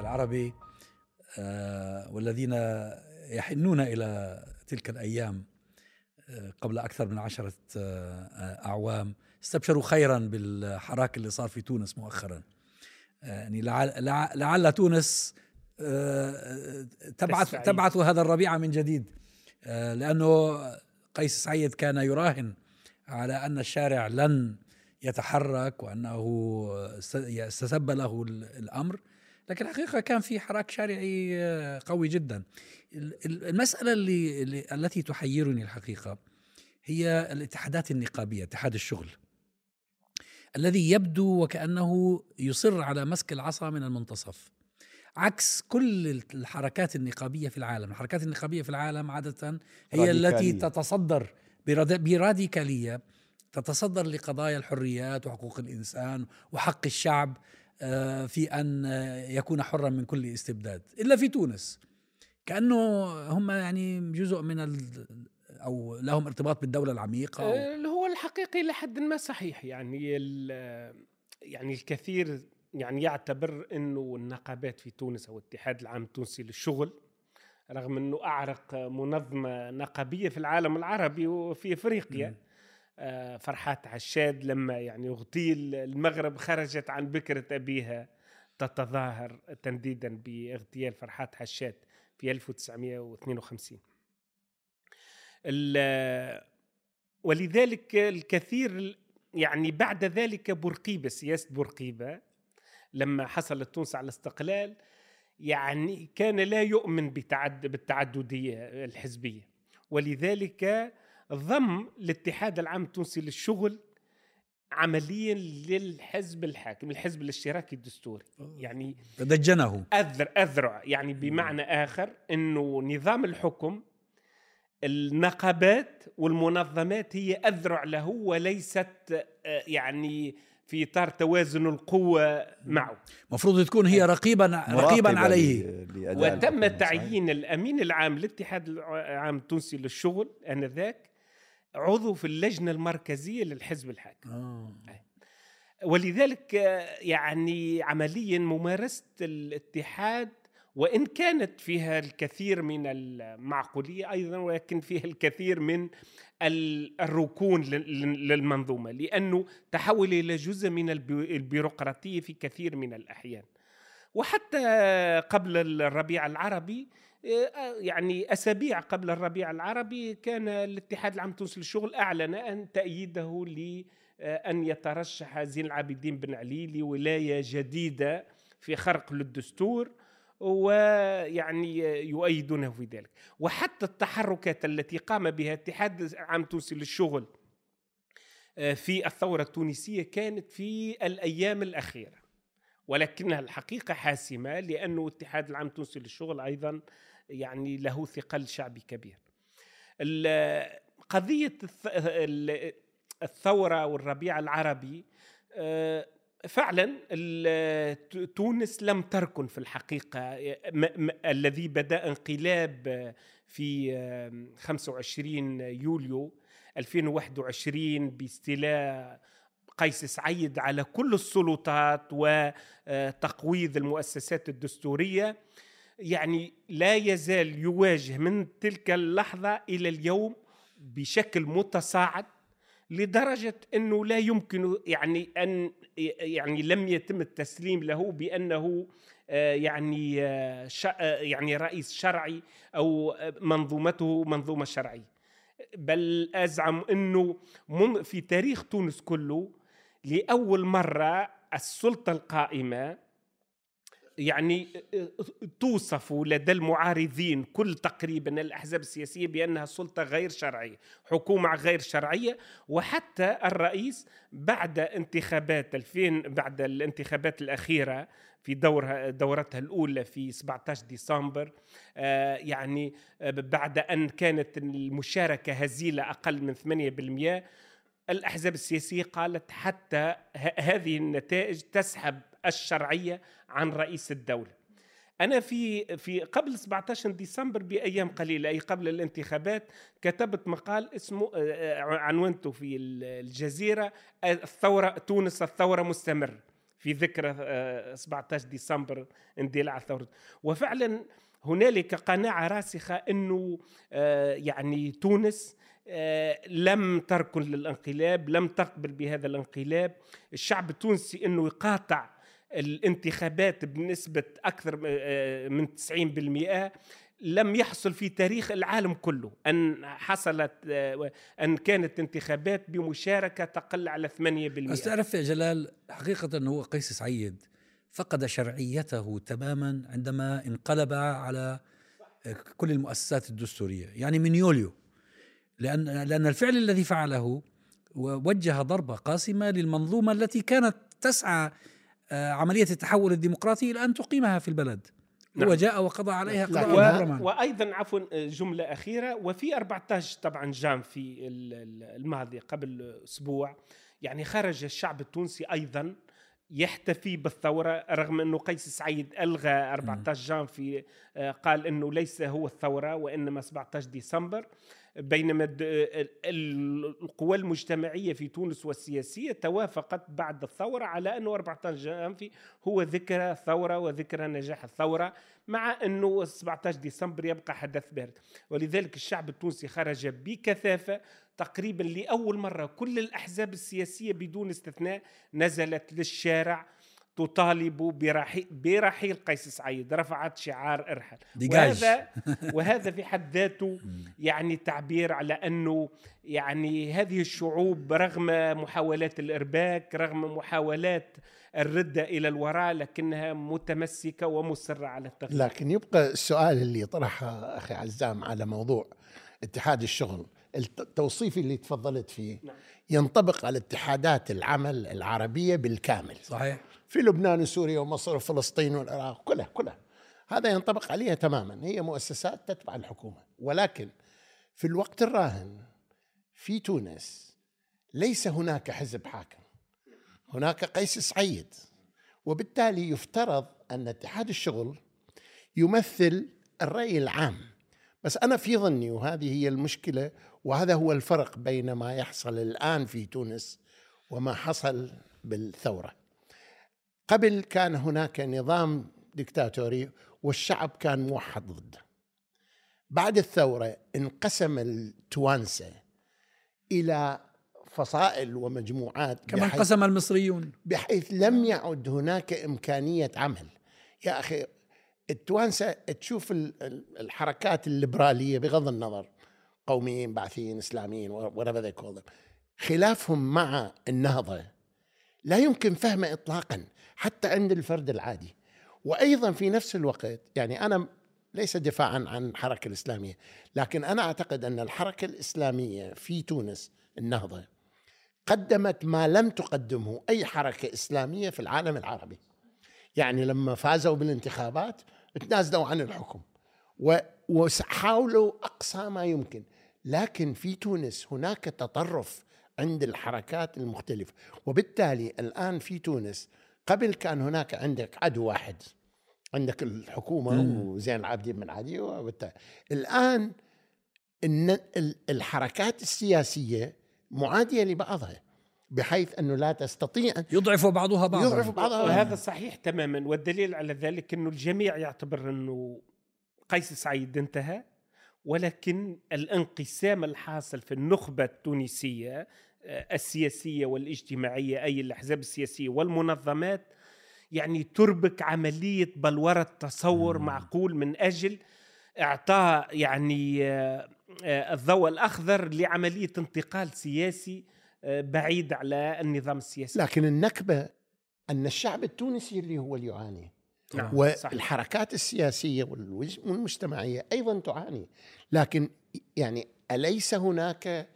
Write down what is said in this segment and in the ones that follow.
العربي آه، والذين يحنون إلى تلك الأيام آه، قبل أكثر من عشرة آه، أعوام استبشروا خيرا بالحراك اللي صار في تونس مؤخرا. يعني لعل, لعل تونس تبعث تبعث هذا الربيع من جديد لأنه قيس سعيد كان يراهن على أن الشارع لن يتحرك وأنه استسب له الأمر. لكن الحقيقة كان في حراك شارعي آه، قوي جدا. المسألة اللي, اللي التي تحيرني الحقيقة هي الاتحادات النقابية اتحاد الشغل الذي يبدو وكأنه يصر على مسك العصا من المنتصف. عكس كل الحركات النقابية في العالم. الحركات النقابية في العالم عادة هي التي تتصدر براديكالية تتصدر لقضايا الحريات وحقوق الإنسان وحق الشعب. في أن يكون حرا من كل استبداد إلا في تونس كأنه هم يعني جزء من ال أو لهم ارتباط بالدولة العميقة أو آه، هو الحقيقي لحد ما صحيح يعني يعني الكثير يعني يعتبر إنه النقابات في تونس أو الاتحاد العام التونسي للشغل رغم إنه أعرق منظمة نقابية في العالم العربي وفي إفريقيا م. آه، فرحات عشاد لما يعني اغتيل المغرب خرجت عن بكرة أبيها تتظاهر تنديدا باغتيال فرحات حشاد في 1952 ولذلك الكثير يعني بعد ذلك بورقيبة سياسة بورقيبة لما حصلت تونس على الاستقلال يعني كان لا يؤمن بالتعددية الحزبية. ولذلك ضم الاتحاد العام التونسي للشغل عمليا للحزب الحاكم الحزب الاشتراكي الدستوري. يعني دجنه أذر أذرع. يعني بمعنى آخر أنه نظام الحكم النقابات والمنظمات هي أذرع له وليست آه، يعني في إطار توازن القوة معه. المفروض تكون هي رقيبا رقيبا عليه. وتم تعيين الأمين العام للاتحاد العام التونسي للشغل آنذاك. عضو في اللجنة المركزية للحزب الحاكم. آه. ولذلك يعني عمليا ممارسة الاتحاد وإن كانت فيها الكثير من المعقولية أيضا ولكن فيها الكثير من الركون للمنظومة لأنه تحول إلى جزء من البيروقراطية في كثير من الأحيان. وحتى قبل الربيع العربي يعني أسابيع قبل الربيع العربي كان الاتحاد العام التونسي للشغل أعلن أن تأييده لأن يترشح زين العابدين بن علي لولاية جديدة في خرق للدستور ويعني يؤيدونه في ذلك. وحتى التحركات التي قام بها الاتحاد العام التونسي للشغل آه، في الثورة التونسية كانت في الأيام الأخيرة. ولكنها الحقيقة حاسمة لأنه الاتحاد العام التونسي للشغل أيضا يعني له ثقل شعبي كبير. قضية الثورة والربيع العربي آه، فعلا تونس لم تركن في الحقيقة الذي بدأ انقلاب في 25 يوليو 2021 باستيلاء قيس سعيد على كل السلطات وتقويض المؤسسات الدستورية. يعني لا يزال يواجه من تلك اللحظة إلى اليوم بشكل متصاعد لدرجة أنه لا يمكن يعني أن يعني لم يتم التسليم له بأنه آه، يعني يعني رئيس شرعي أو منظومته منظومة شرعية. بل أزعم أنه في تاريخ تونس كله لأول مرة السلطة القائمة يعني توصف لدى المعارضين كل تقريبا الأحزاب السياسية بأنها سلطة غير شرعية، حكومة غير شرعية. وحتى الرئيس بعد انتخابات 2000 بعد الانتخابات الأخيرة في دورها دورتها الأولى في 17 ديسمبر آه يعني بعد أن كانت المشاركة هزيلة أقل من 8% الأحزاب السياسية قالت حتى هذه النتائج تسحب الشرعية عن رئيس الدولة. أنا في في قبل 17 ديسمبر بأيام قليلة أي قبل الانتخابات كتبت مقال اسمه آه، آه، عنونته في الجزيرة الثورة تونس الثورة مستمر في ذكرى آه، 17 ديسمبر اندلاع ثورة وفعلا هنالك قناعة راسخة أنه آه، يعني تونس آه، لم تركن للانقلاب لم تقبل بهذا الانقلاب. الشعب التونسي أنه يقاطع الانتخابات بنسبة أكثر آه، من 90% لم يحصل في تاريخ العالم كله أن حصلت آه، أن كانت انتخابات بمشاركة تقل على 8% بس تعرف يا جلال حقيقة هو قيس سعيد فقد شرعيته تماما عندما انقلب على كل المؤسسات الدستورية. يعني من يوليو. لأن, لأن الفعل الذي فعله وجه ضربة قاسمة للمنظومة التي كانت تسعى آه، عملية التحول الديمقراطي إلى أن تقيمها في البلد. نعم. هو جاء وقضى عليها قضاء و... وأيضا عفوا جملة أخيرة. وفي 14 طبعا جام في ال- ال- الماضي قبل أسبوع يعني خرج الشعب التونسي أيضا يحتفي بالثورة رغم أنه قيس سعيد ألغى 14 جان في آه، قال أنه ليس هو الثورة وإنما 17 ديسمبر. بينما القوى المجتمعية في تونس والسياسية توافقت بعد الثورة على أنه 14 جانفي هو ذكرى ثورة وذكرى نجاح الثورة مع أنه 17 ديسمبر يبقى حدث بارد. ولذلك الشعب التونسي خرج بكثافة. تقريبا لأول مرة كل الأحزاب السياسية بدون استثناء نزلت للشارع تطالب برحيل, برحيل قيس سعيد رفعت شعار إرحل. ديجاج. وهذا وهذا في حد ذاته يعني تعبير على أنه يعني هذه الشعوب رغم محاولات الإرباك رغم محاولات الرده إلى الوراء لكنها متمسكة ومصرة على التغيير. لكن يبقى السؤال اللي طرحه أخي عزام على موضوع اتحاد الشغل الت- التوصيف اللي تفضلت فيه. نعم. ينطبق على اتحادات العمل العربية بالكامل. صحيح. في لبنان وسوريا ومصر وفلسطين والعراق كلها كلها. هذا ينطبق عليها تماما. هي مؤسسات تتبع الحكومة. ولكن في الوقت الراهن في تونس ليس هناك حزب حاكم. هناك قيس سعيد. وبالتالي يفترض أن اتحاد الشغل يمثل الرأي العام. بس أنا في ظني وهذه هي المشكلة وهذا هو الفرق بين ما يحصل الآن في تونس وما حصل بالثورة. قبل كان هناك نظام ديكتاتوري والشعب كان موحد ضده بعد الثورة انقسم التوانسة إلى فصائل ومجموعات كما انقسم المصريون. بحيث لم يعد هناك إمكانية عمل. يا أخي التوانسة تشوف ال- ال- الحركات الليبرالية بغض النظر قوميين بعثيين إسلاميين whatever they call them خلافهم مع النهضة لا يمكن فهمه اطلاقا. حتى عند الفرد العادي. وأيضا في نفس الوقت يعني أنا ليس دفاعا عن الحركة الإسلامية لكن أنا أعتقد أن الحركة الإسلامية في تونس النهضة قدمت ما لم تقدمه أي حركة إسلامية في العالم العربي. يعني لما فازوا بالانتخابات تنازلوا عن الحكم وحاولوا أقصى ما يمكن. لكن في تونس هناك تطرف عند الحركات المختلفة. وبالتالي الآن في تونس قبل كان هناك عندك عدو واحد عندك الحكومة وزين العابدين بن علي وبالتالي الآن إن ال- الحركات السياسية معادية لبعضها بحيث أنه لا تستطيع يضعف بعضها بعضا. يضعف بعضها. وهذا صحيح تماما والدليل على ذلك أنه الجميع يعتبر أنه قيس سعيد انتهى ولكن الانقسام الحاصل في النخبة التونسية السياسية والاجتماعية أي الأحزاب السياسية والمنظمات يعني تربك عملية بلورة تصور معقول من أجل إعطاء يعني آه، آه، الضوء الأخضر لعملية انتقال سياسي آه، بعيد على النظام السياسي. لكن النكبة أن الشعب التونسي اللي هو اللي يعاني نعم صحيح. والحركات السياسية والوج- والمجتمعية أيضا تعاني. لكن يعني أليس هناك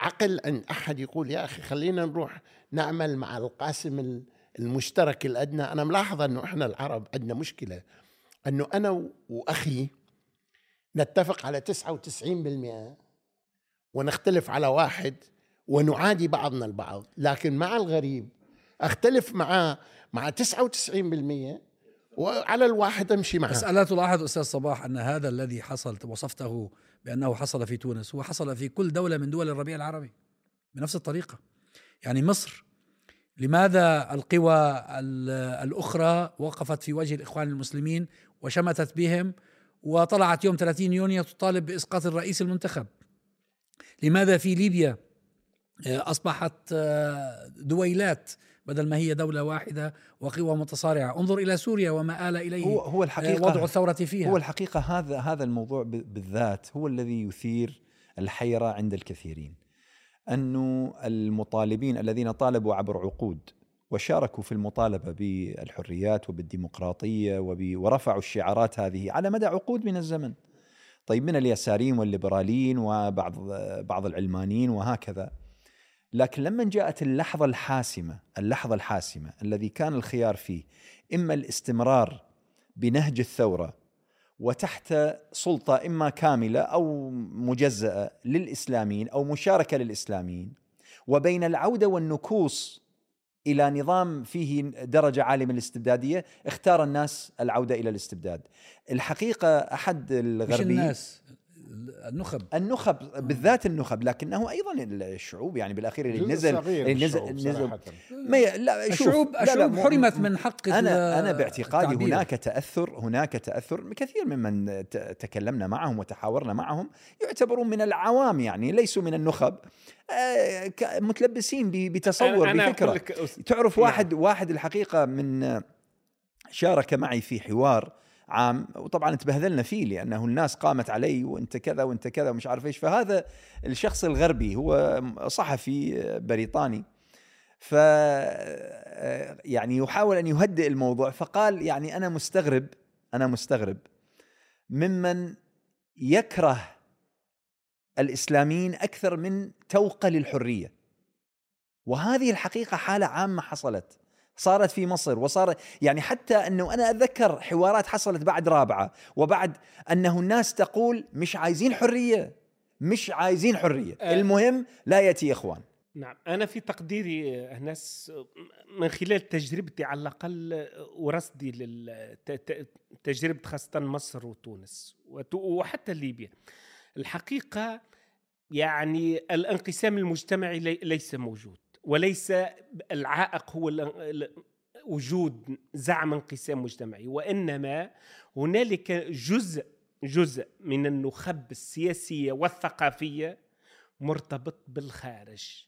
عقل عند أحد يقول يا أخي خلينا نروح نعمل مع القاسم ال- المشترك الأدنى. أنا ملاحظة أنه إحنا العرب عندنا مشكلة أنه أنا و- وأخي نتفق على 99% ونختلف على واحد ونعادي بعضنا البعض. لكن مع الغريب أختلف معاه مع 99% وعلى الواحد أمشي معاه بس ألا تلاحظ أستاذ صباح أن هذا الذي حصل وصفته بأنه حصل في تونس هو حصل في كل دولة من دول الربيع العربي بنفس الطريقة. يعني مصر لماذا القوى الأخرى وقفت في وجه الإخوان المسلمين وشمتت بهم وطلعت يوم 30 يونيو تطالب بإسقاط الرئيس المنتخب؟ لماذا في ليبيا آه، أصبحت آه، دويلات بدل ما هي دولة واحدة وقوى متصارعة. انظر إلى سوريا وما آل إليه. هو, هو الحقيقة وضع الثورة فيها. هو الحقيقة هذا هذا الموضوع بالذات هو الذي يثير الحيرة عند الكثيرين. أنه المطالبين الذين طالبوا عبر عقود وشاركوا في المطالبة بالحريات وبالديمقراطية ورفعوا الشعارات هذه على مدى عقود من الزمن. طيب من اليساريين والليبراليين وبعض بعض العلمانيين وهكذا. لكن لما جاءت اللحظة الحاسمة اللحظة الحاسمة الذي كان الخيار فيه إما الاستمرار بنهج الثورة وتحت سلطة إما كاملة أو مجزأة للإسلاميين أو مشاركة للإسلاميين وبين العودة والنكوص إلى نظام فيه درجة عالية من الاستبدادية اختار الناس العودة إلى الاستبداد. الحقيقة أحد الغربيين مش الناس؟ النخب. النخب بالذات النخب لكنه أيضا الشعوب يعني بالأخير اللي نزل اللي نزل نزل. ما ي... لا الشعوب الشعوب حرمت من حق أنا أنا باعتقادي التعبير. هناك تأثر هناك تأثر كثير ممن تكلمنا معهم وتحاورنا معهم يعتبرون من العوام يعني ليسوا من النخب. آه، متلبسين بتصور أنا بفكرة. تعرف واحد نعم. واحد الحقيقة من شارك معي في حوار عام. وطبعا تبهذلنا فيه لأنه الناس قامت علي وأنت كذا وأنت كذا ومش عارف إيش. فهذا الشخص الغربي هو صحفي بريطاني. ف يعني يحاول أن يهدئ الموضوع. فقال يعني أنا مستغرب أنا مستغرب ممن يكره الإسلاميين أكثر من توقة للحرية. وهذه الحقيقة حالة عامة حصلت. صارت في مصر وصار يعني حتى إنه أنا أتذكر حوارات حصلت بعد رابعة وبعد أنه الناس تقول مش عايزين حرية مش عايزين حرية. أه. المهم لا يأتي إخوان. نعم أنا في تقديري الناس من خلال تجربتي على الأقل ورصدي لتجربه خاصة مصر وتونس وحتى ليبيا. الحقيقة يعني الانقسام المجتمعي ليس موجود. وليس العائق هو وجود زعم انقسام مجتمعي وإنما هنالك جزء جزء من النخب السياسية والثقافية مرتبط بالخارج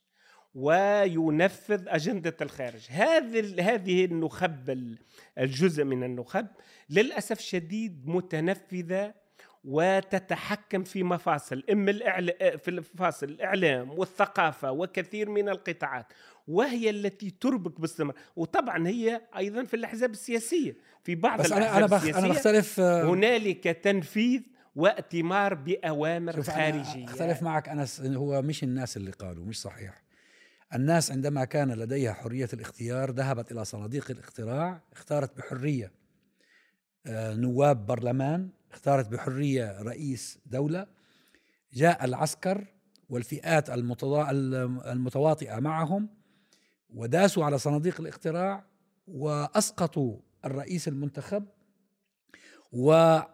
وينفذ أجندة الخارج. هذه هذه النخب الجزء من النخب للأسف شديد متنفذة وتتحكم في مفاصل إما الإعلا... في مفاصل الإعلام والثقافة وكثير من القطاعات وهي التي تربك باستمرار وطبعا هي أيضا في الأحزاب السياسية في بعض بس الأحزاب أنا السياسية أنا بختلف آه، هنالك تنفيذ وأتمار بأوامر خارجية. أختلف معك انس هو مش الناس اللي قالوا مش صحيح. الناس عندما كان لديها حرية الاختيار ذهبت إلى صناديق الاقتراع اختارت بحرية آه، نواب برلمان اختارت بحرية رئيس دولة جاء العسكر والفئات المتواطئة معهم وداسوا على صناديق الاقتراع وأسقطوا الرئيس المنتخب وفرضوا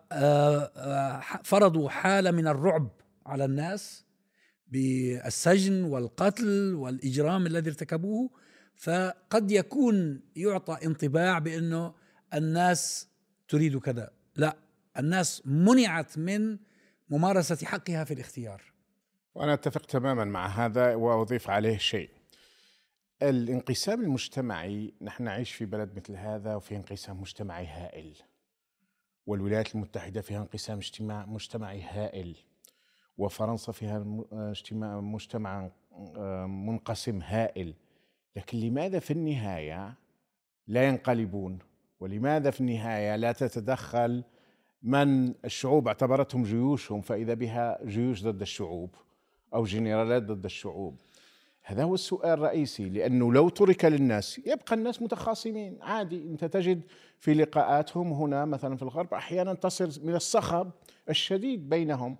آه، حالة من الرعب على الناس بالسجن والقتل والإجرام الذي ارتكبوه. فقد يكون يعطى انطباع بأنه الناس تريد كذا. لا الناس منعت من ممارسة حقها في الاختيار. وأنا أتفق تماما مع هذا وأضيف عليه شيء. الانقسام المجتمعي نحن نعيش في بلد مثل هذا وفي انقسام مجتمعي هائل. والولايات المتحدة فيها انقسام اجتماع مجتمعي هائل. وفرنسا فيها اجتماع مجتمع آه، منقسم هائل. لكن لماذا في النهاية لا ينقلبون؟ ولماذا في النهاية لا تتدخل من الشعوب اعتبرتهم جيوشهم فإذا بها جيوش ضد الشعوب أو جنرالات ضد الشعوب. هذا هو السؤال الرئيسي لأنه لو ترك للناس يبقى الناس متخاصمين. عادي أنت تجد في لقاءاتهم هنا مثلا في الغرب أحيانا تصل من الصخب الشديد بينهم.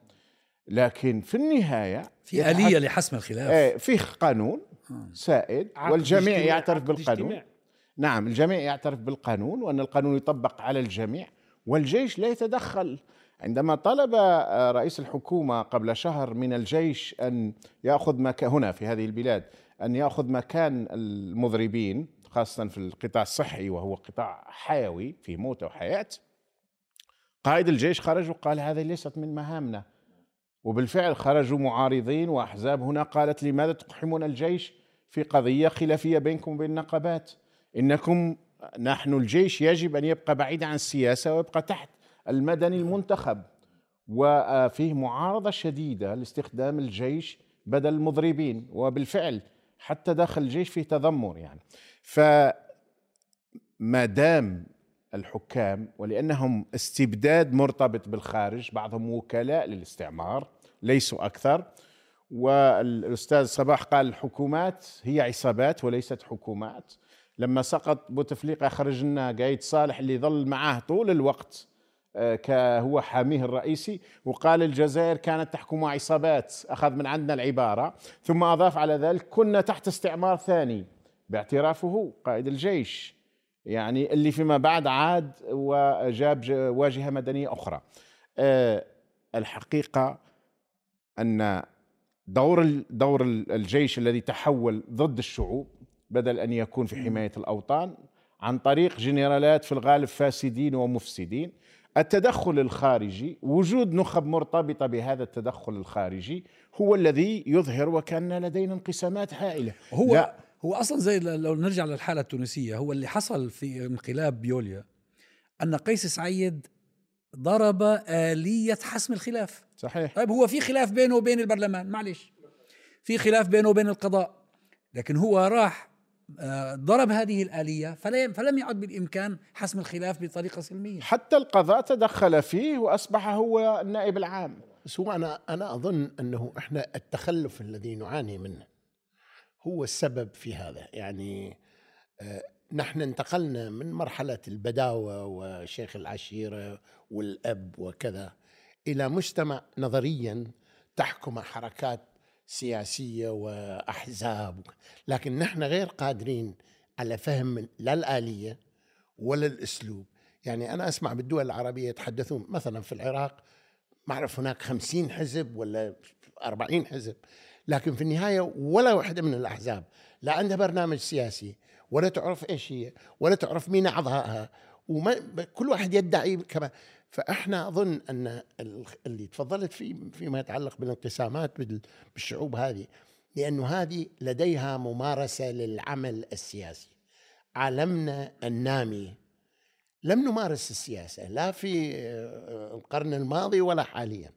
لكن في النهاية في آلية لحسم الخلاف. إيه في قانون آه. سائد والجميع يعترف بالقانون. نعم الجميع يعترف بالقانون وأن القانون يطبق على الجميع. والجيش لا يتدخل. عندما طلب آه، رئيس الحكومة قبل شهر من الجيش أن يأخذ مكان هنا في هذه البلاد أن يأخذ مكان المضربين خاصة في القطاع الصحي وهو قطاع حيوي في موت وحياه قائد الجيش خرج وقال هذه ليست من مهامنا. وبالفعل خرجوا معارضين وأحزاب هنا قالت لماذا تقحمون الجيش في قضية خلافية بينكم وبين النقابات؟ إنكم نحن الجيش يجب أن يبقى بعيد عن السياسة ويبقى تحت المدني المنتخب. وفيه معارضة شديدة لاستخدام الجيش بدل المضربين وبالفعل حتى داخل الجيش فيه تذمر يعني. فما دام الحكام ولأنهم استبداد مرتبط بالخارج بعضهم وكلاء للاستعمار ليسوا أكثر. والأستاذ صباح قال الحكومات هي عصابات وليست حكومات. لما سقط بوتفليقة خرج لنا قايد صالح اللي ظل معاه طول الوقت آه، هو حاميه الرئيسي وقال الجزائر كانت تحكم عصابات أخذ من عندنا العبارة. ثم أضاف على ذلك كنا تحت استعمار ثاني باعترافه قائد الجيش. يعني اللي فيما بعد عاد وجاب واجهة مدنية أخرى. آه، الحقيقة أن دور دور الجيش الذي تحول ضد الشعوب بدل أن يكون في حماية الأوطان عن طريق جنرالات في الغالب فاسدين ومفسدين. التدخل الخارجي وجود نخب مرتبطة بهذا التدخل الخارجي هو الذي يظهر وكأن لدينا انقسامات هائلة. هو لا. هو أصلا زي لو نرجع للحالة التونسية هو اللي حصل في انقلاب بيوليا أن قيس سعيد ضرب آلية حسم الخلاف. صحيح. طيب هو في خلاف بينه وبين البرلمان معلش في خلاف بينه وبين القضاء لكن هو راح ضرب هذه الآلية فلم يعد بالإمكان حسم الخلاف بطريقة سلمية. حتى القضاء تدخل فيه وأصبح هو النائب العام. بس هو أنا أنا أظن أنه إحنا التخلف الذي نعاني منه هو السبب في هذا. يعني آه، نحن انتقلنا من مرحلة البداوة وشيخ العشيرة والأب وكذا إلى مجتمع نظريا تحكم حركات سياسية وأحزاب. لكن نحن غير قادرين على فهم لا الآلية ولا الأسلوب. يعني أنا أسمع بالدول العربية يتحدثون مثلا في العراق ما أعرف هناك خمسين حزب ولا أربعين حزب لكن في النهاية ولا واحدة من الأحزاب لا عندها برنامج سياسي ولا تعرف إيش هي ولا تعرف مين أعضائها وما كل واحد يدعي كما فاحنا اظن ان اللي تفضلت فيه فيما يتعلق بالانقسامات بالشعوب هذه لأنه هذه لديها ممارسة للعمل السياسي. عالمنا النامي لم نمارس السياسة لا في القرن الماضي ولا حاليا.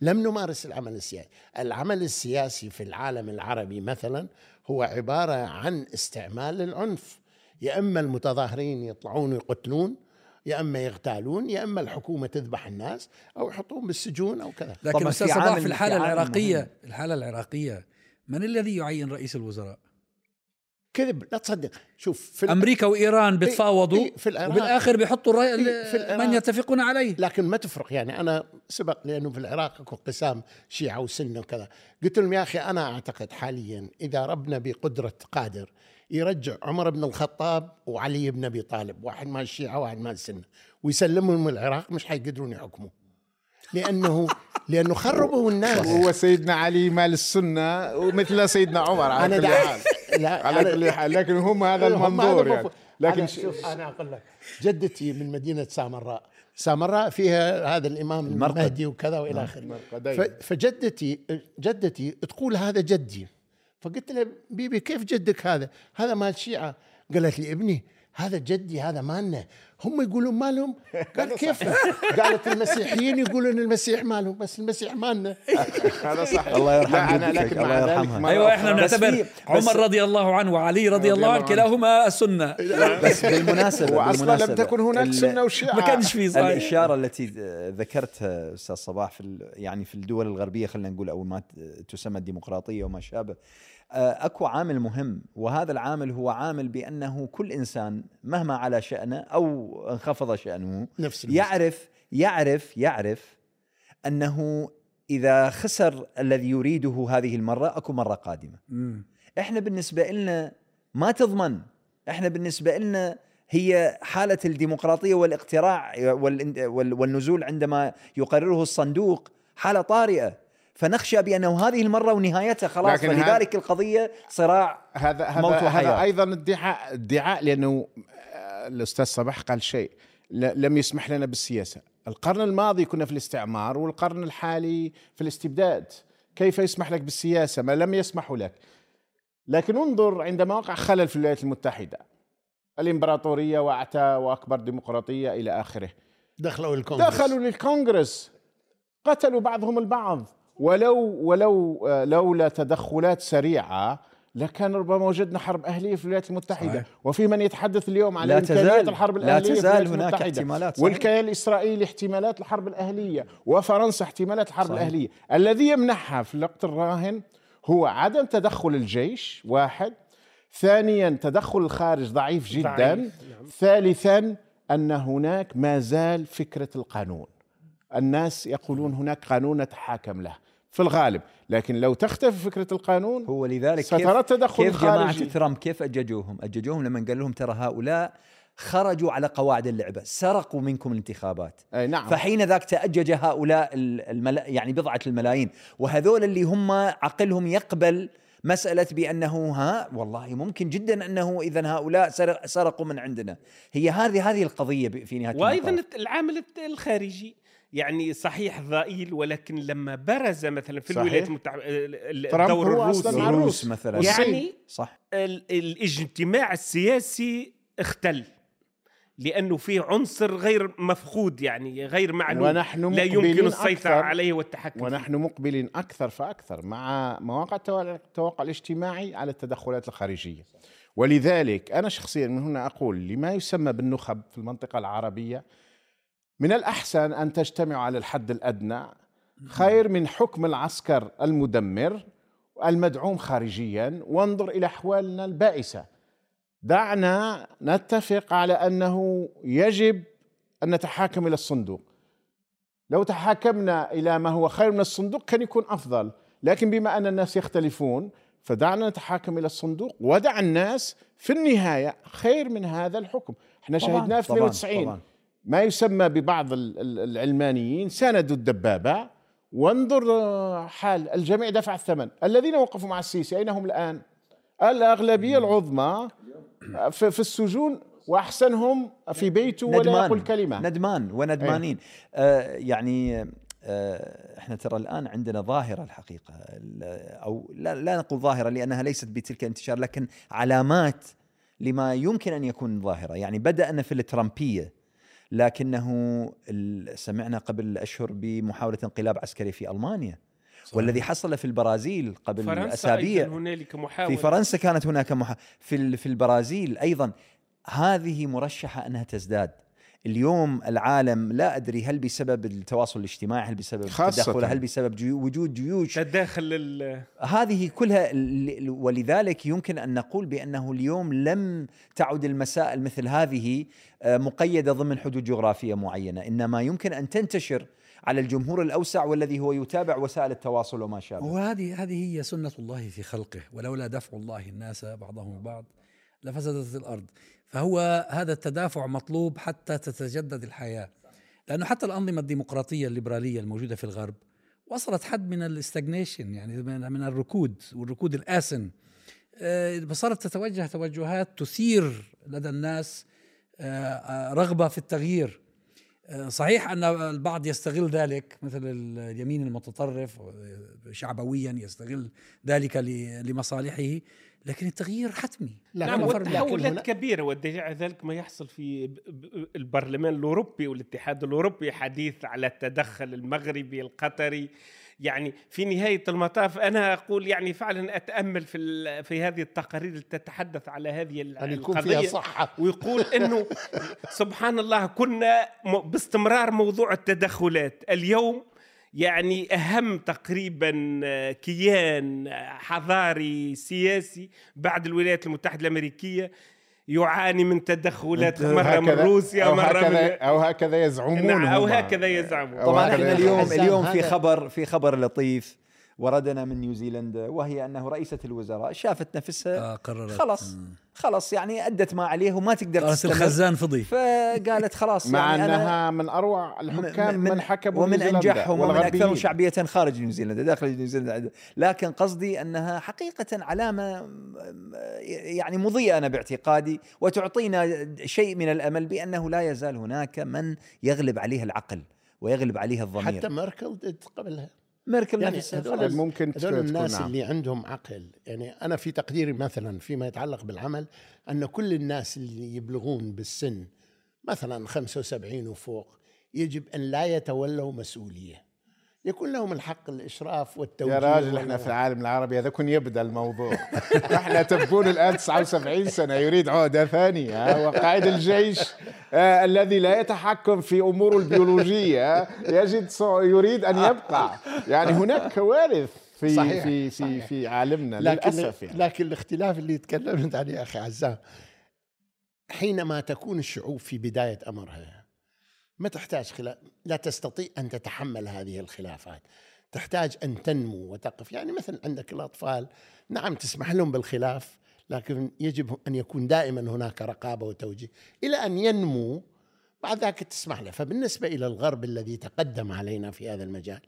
لم نمارس العمل السياسي. العمل السياسي في العالم العربي مثلا هو عبارة عن استعمال العنف. يا إما المتظاهرين يطلعون ويقتلون يا أما يغتالون يا أما الحكومة تذبح الناس أو يحطون بالسجون أو كذا. لكن أستاذ صباح في الحالة العراقيه مهم. الحالة العراقية من الذي يعين رئيس الوزراء؟ كذب لا تصدق. شوف في أمريكا وإيران بيتفاوضوا في العراق وبالآخر بيحطوا الرأي في من يتفقون عليه. لكن ما تفرق. يعني أنا سبق لأنه في العراق أكو انقسام شيعة وسنة وكذا. قلت لهم يا أخي أنا أعتقد حاليا إذا ربنا بقدرة قادر يرجع عمر بن الخطاب وعلي بن أبي طالب واحد مال الشيعة واحد مال السنة ويسلمهم العراق مش حيقدرون يحكموا. لأنه لأنه خربوا الناس. هو سيدنا علي مال السنة ومثل سيدنا عمر على كل حال. لا على كل حال. لكن هم هذا المنظور يعني. لكن أنا شوف أنا أقول لك جدتي من مدينة سامراء. سامراء فيها هذا الإمام المهدي وكذا وإلى آخره. فجدتي جدتي تقول هذا جدي. فقلت له بيبي كيف جدك هذا؟ هذا مال شيعة. قالت لي ابني هذا جدي هذا مالنا. هم يقولون مالهم؟ قال كيف؟ قالت المسيحيين يقولون المسيح مالهم بس المسيح مالنا. هذا صح الله يرحمه لكن الله يرحمها. أيوه إحنا نعتبر عمر رضي الله عنه وعلي رضي الله عنه. كلاهما السنة. بس بالمناسبة واصلا لم تكن هناك سنة وشيعة. ما كانش في صحيح. الإشارة التي ذكرتها أستاذ صباح في يعني في الدول الغربية خلينا نقول أو ما تسمى الديمقراطية وما شابه أكو عامل مهم وهذا العامل هو عامل بأنه كل إنسان مهما على شأنه أو انخفض شأنه نفس يعرف يعرف يعرف أنه إذا خسر الذي يريده هذه المرة أكو مرة قادمة. مم. إحنا بالنسبة لنا ما تضمن إحنا بالنسبة لنا هي حالة الديمقراطية والاقتراع والنزول عندما يقرره الصندوق حالة طارئة فنخشى بأنه هذه المرة ونهايتها خلاص فلذلك القضية صراع هذا موت هذا وحياة. هذا أيضا ادعاء ادعاء لأنه آه، الأستاذ صباح قال شيء. ل- لم يسمح لنا بالسياسة. القرن الماضي كنا في الاستعمار والقرن الحالي في الاستبداد. كيف يسمح لك بالسياسة؟ ما لم يسمحوا لك. لكن انظر عندما وقع خلل في الولايات المتحدة. الإمبراطورية وأعتى وأكبر ديمقراطية إلى آخره. دخلوا الكونغرس. دخلوا للكونغرس. قتلوا بعضهم البعض. ولو ولو آه، لولا تدخلات سريعة لكان ربما وجدنا حرب أهلية في الولايات المتحدة صحيح. وفي من يتحدث اليوم على لا امكانيات تزال- الحرب لا الأهلية في تزال الولايات هناك المتحدة احتمالات، صحيح. والكيان الإسرائيلي احتمالات الحرب الأهلية وفرنسا احتمالات الحرب صحيح. الأهلية الذي يمنحها في الوقت الراهن هو عدم تدخل الجيش واحد ثانيا تدخل الخارج ضعيف جدا ضعيف، نعم. ثالثا أن هناك ما زال فكرة القانون الناس يقولون هناك قانون نتحاكم له في الغالب لكن لو تختفي فكرة القانون هو لذلك سترى تدخل كيف جماعة خارجي. ترامب كيف أججوهم؟ أججوهم لما قال لهم ترى هؤلاء خرجوا على قواعد اللعبة، سرقوا منكم الانتخابات. أي نعم فحين ذاك تأجج هؤلاء ال- الملا يعني بضعة الملايين وهذول اللي هم عقلهم يقبل مسألة بأنه ها والله ممكن جدا أنه إذا هؤلاء سرق سرقوا من عندنا هي هذه هذه القضية في نهاية وأيضا المطاف. العامل الخارجي يعني صحيح ضئيل ولكن لما برز مثلا في. الولايات المتحده الدور الروسي أصلاً الروس. مثلا. يعني صح ال- الاجتماع السياسي اختل لأنه في عنصر غير مفقود يعني غير معلوم ونحن لا يمكن السيطرة أكثر عليه والتحكم فيه. ونحن مقبلين أكثر فأكثر مع مواقع التوا- التواقع الاجتماعي على التدخلات الخارجية ولذلك أنا شخصيا من هنا أقول لما يسمى بالنخب في المنطقة العربية من الأحسن أن تجتمعوا على الحد الأدنى. خير من حكم العسكر المدمر المدعوم خارجيا. وانظر إلى أحوالنا البائسة. دعنا نتفق على أنه يجب أن نتحاكم إلى الصندوق. لو تحاكمنا إلى ما هو خير من الصندوق كان يكون أفضل. لكن بما أن الناس يختلفون فدعنا نتحاكم إلى الصندوق. ودع الناس في النهاية خير من هذا الحكم. إحنا شهدناه في طبعاً، 92 طبعاً. ما يسمى ببعض ال- ال- العلمانيين ساندوا الدبابة وانظر آه، حال الجميع دفع الثمن. الذين وقفوا مع السيسي أين هم الآن؟ الأغلبية العظمى في, في السجون وأحسنهم في بيته ولا يقول كلمة. ندمان وندمانين. آه يعني آه إحنا ترى الآن عندنا ظاهرة الحقيقة ال- أو لا, لا نقول ظاهرة لأنها ليست بتلك الانتشار لكن علامات لما يمكن أن يكون ظاهرة. يعني بدأنا في الترامبية. لكنه سمعنا قبل أشهر بمحاولة انقلاب عسكري في ألمانيا صحيح. والذي حصل في البرازيل قبل فرنسا أسابيع. أيضاً هنالك محاولة. في فرنسا كانت هناك مح... في في البرازيل أيضا. هذه مرشحة أنها تزداد. اليوم العالم لا أدري هل بسبب التواصل الاجتماعي هل بسبب خاصة. التدخل هل بسبب جيو وجود جيوش. تداخل ال- هذه كلها ل- ولذلك يمكن أن نقول بأنه اليوم لم تعد المسائل مثل هذه آه، مقيدة ضمن حدود جغرافية معينة. إنما يمكن أن تنتشر على الجمهور الأوسع والذي هو يتابع وسائل التواصل وما شابه. وهذه هذه هي سنة الله في خلقه. ولولا دفع الله الناس بعضهم ببعض لفسدت الأرض. فهو هذا التدافع مطلوب حتى تتجدد الحياة. لأنه حتى الأنظمة الديمقراطية الليبرالية الموجودة في الغرب وصلت حد من الاستجنيشن يعني من الركود والركود الآسن. آه، صارت تتوجه توجهات تثير لدى الناس آه، رغبة في التغيير. آه، صحيح أن البعض يستغل ذلك مثل اليمين المتطرف شعبويا يستغل ذلك لمصالحه. لكن التغيير حتمي. لا، نعم والتحولات هنا- كبيرة ودليل ذلك ما يحصل في البرلمان الأوروبي والاتحاد الأوروبي حديث على التدخل المغربي القطري. يعني في نهاية المطاف أنا أقول يعني فعلا أتأمل في ال- في هذه التقارير التي تتحدث على هذه أن يكون فيها القضية صحة. ويقول إنه سبحان الله كنا باستمرار موضوع التدخلات. اليوم يعني أهم تقريبا آه، كيان آه، حضاري سياسي بعد الولايات المتحدة الأمريكية يعاني من تدخلات مرة من روسيا أو مرة هكذا من أو هكذا يزعمون نعم أو. هكذا يزعمون طبعا هكذا إحنا. اليوم اليوم في خبر في خبر لطيف وردنا من نيوزيلندا وهي أنه رئيسة الوزراء شافت نفسها آه قررت. خلاص. خلاص يعني أدت ما عليه وما تقدر قالت تستمر. الخزان فضي. فقالت خلاص مع يعني أنا أنها من أروع الحكام من, حكموا ومن نيوزيلندا انجحهم ومن. اكثرهم شعبيه خارج نيوزيلندا داخل نيوزيلندا لكن قصدي أنها حقيقة علامة يعني مضيئة أنا باعتقادي وتعطينا شيء من الأمل بأنه لا يزال هناك من يغلب عليه العقل ويغلب عليه الضمير. حتى ميركل قبلها. ميركل يعني نفسها هذول خلاص. ممكن هذول تكون الناس نعم. اللي عندهم عقل يعني أنا في تقديري مثلا فيما يتعلق بالعمل أن كل الناس اللي يبلغون بالسن مثلا 75 وفوق يجب أن لا يتولوا مسؤولية يكون لهم الحق الإشراف والتوجيه يا راجل إحنا في العالم العربي هذا كن يبدأ الموضوع إحنا تبون الآن 79 سنة يريد عهده ثانية؟ وقائد الجيش آه الذي لا يتحكم في اموره البيولوجية يجد صع- يريد أن يبقى يعني هناك كوارث في صحيح، في في صحيح. في عالمنا لكن للأسف يعني لكن الاختلاف اللي تكلمت عليه أخي عزام حينما تكون الشعوب في بداية أمرها ما تحتاج خلاف لا تستطيع أن تتحمل هذه الخلافات. تحتاج أن تنمو وتقف. يعني مثلا عندك الأطفال نعم تسمح لهم بالخلاف لكن يجب أن يكون دائما هناك رقابة وتوجيه. إلى أن ينمو بعد ذلك تسمح له. فبالنسبة إلى الغرب الذي تقدم علينا في هذا المجال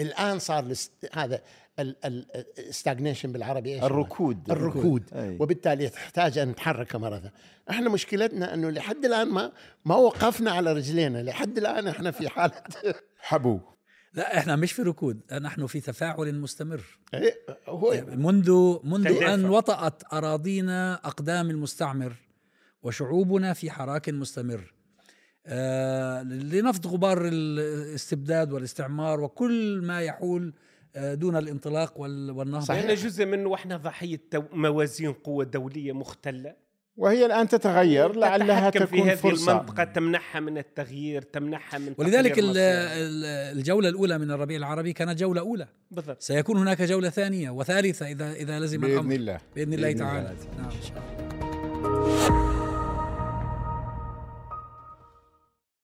الآن صار الـ st- هذا الـ stagnation بالعربي إيش هو؟ الركود. الركود. أي. وبالتالي تحتاج أن نتحرك مرة ثانية. إحنا مشكلتنا أنه لحد الآن ما ما وقفنا على رجلينا. لحد الآن إحنا في حالة حبو. لا إحنا مش في ركود. نحن في تفاعل مستمر. إيه، هو منذ منذ تدافع. أن وطأت أراضينا أقدام المستعمر وشعوبنا في حراك مستمر. لنفض غبار الاستبداد والاستعمار وكل ما يحول آه دون الانطلاق وال- والنهضة. صحيح. جزء من وإحنا ضحية موازين قوة دولية مختلة. وهي الآن تتغير لعلها تتحكم في تكون هذه فرصة. المنطقة تمنحها من التغيير تمنحها من ولذلك الجولة الأولى من الربيع العربي كانت جولة أولى. بالضبط. سيكون هناك جولة ثانية وثالثة اذا إذا لزم بإذن الأمر. الله. بإذن الله بإذن الله. تعالى نعم